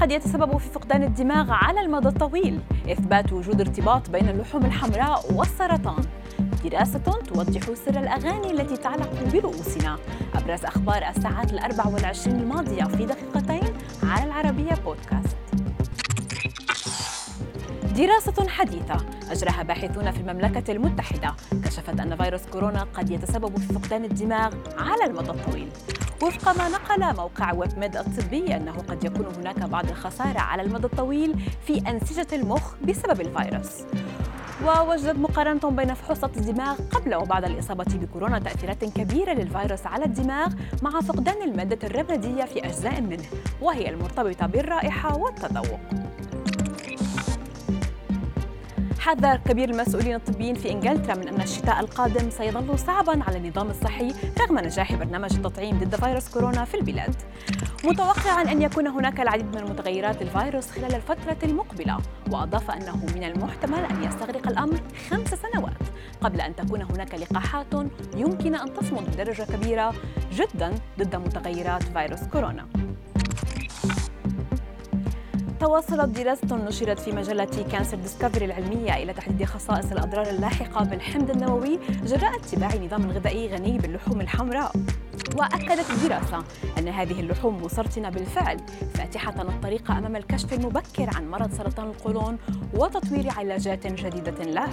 قد يتسبب في فقدان الدماغ على المدى الطويل إثبات وجود ارتباط بين اللحوم الحمراء والسرطان. دراسة توضح سر الأغاني التي تعلق برؤوسنا أبرز أخبار الساعات الأربع والعشرين الماضية في دقيقتين على العربية بودكاست. دراسة حديثة أجراها باحثون في المملكة المتحدة كشفت أن فيروس كورونا قد يتسبب في فقدان الدماغ على المدى الطويل. وفق ما نقل موقع ويب ميد الطبي أنه قد يكون هناك بعض الخسارة على المدى الطويل في أنسجة المخ بسبب الفيروس. ووجدت مقارنة بين فحوصات الدماغ قبل وبعد الإصابة بكورونا تأثيرات كبيرة للفيروس على الدماغ مع فقدان المادة الرمادية في أجزاء منه وهي المرتبطة بالرائحة والتذوق. حذر كبير المسؤولين الطبيين في إنجلترا من أن الشتاء القادم سيظل صعبا على النظام الصحي رغم نجاح برنامج التطعيم ضد فيروس كورونا في البلاد. متوقعا أن يكون هناك العديد من متغيرات الفيروس خلال الفترة المقبلة، وأضاف أنه من المحتمل أن يستغرق الأمر خمس سنوات قبل أن تكون هناك لقاحات يمكن أن تصمد بدرجة كبيرة جدا ضد متغيرات فيروس كورونا. توصلت دراسة نشرت في مجلة Cancer Discovery العلمية إلى تحديد خصائص الأضرار اللاحقة بالحمض النووي جراء اتباع نظام غذائي غني باللحوم الحمراء. وأكدت الدراسة أن هذه اللحوم مسرطنة بالفعل فاتحة الطريق أمام الكشف المبكر عن مرض سرطان القولون وتطوير علاجات جديدة له.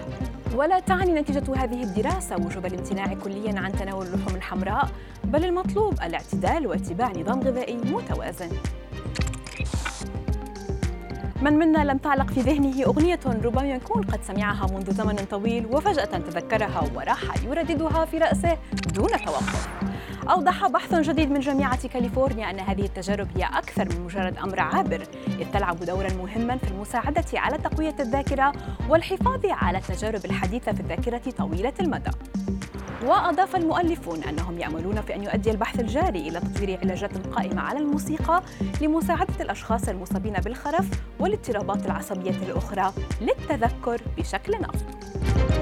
ولا تعني نتيجة هذه الدراسة وجوب الامتناع كليا عن تناول اللحوم الحمراء بل المطلوب الاعتدال واتباع نظام غذائي متوازن. من منا لم تعلق في ذهنه أغنية ربما يكون قد سمعها منذ زمن طويل وفجأة تذكرها وراح يرددها في رأسه دون توقف. أوضح بحث جديد من جامعة كاليفورنيا أن هذه التجارب هي أكثر من مجرد أمر عابر إذ تلعب دورا مهما في المساعدة على تقوية الذاكرة والحفاظ على التجارب الحديثة في الذاكرة طويلة المدى. وأضاف المؤلفون أنهم يأملون في أن يؤدي البحث الجاري إلى تطوير علاجات قائمة على الموسيقى لمساعدة الأشخاص المصابين بالخرف والاضطرابات العصبية الأخرى للتذكر بشكل أفضل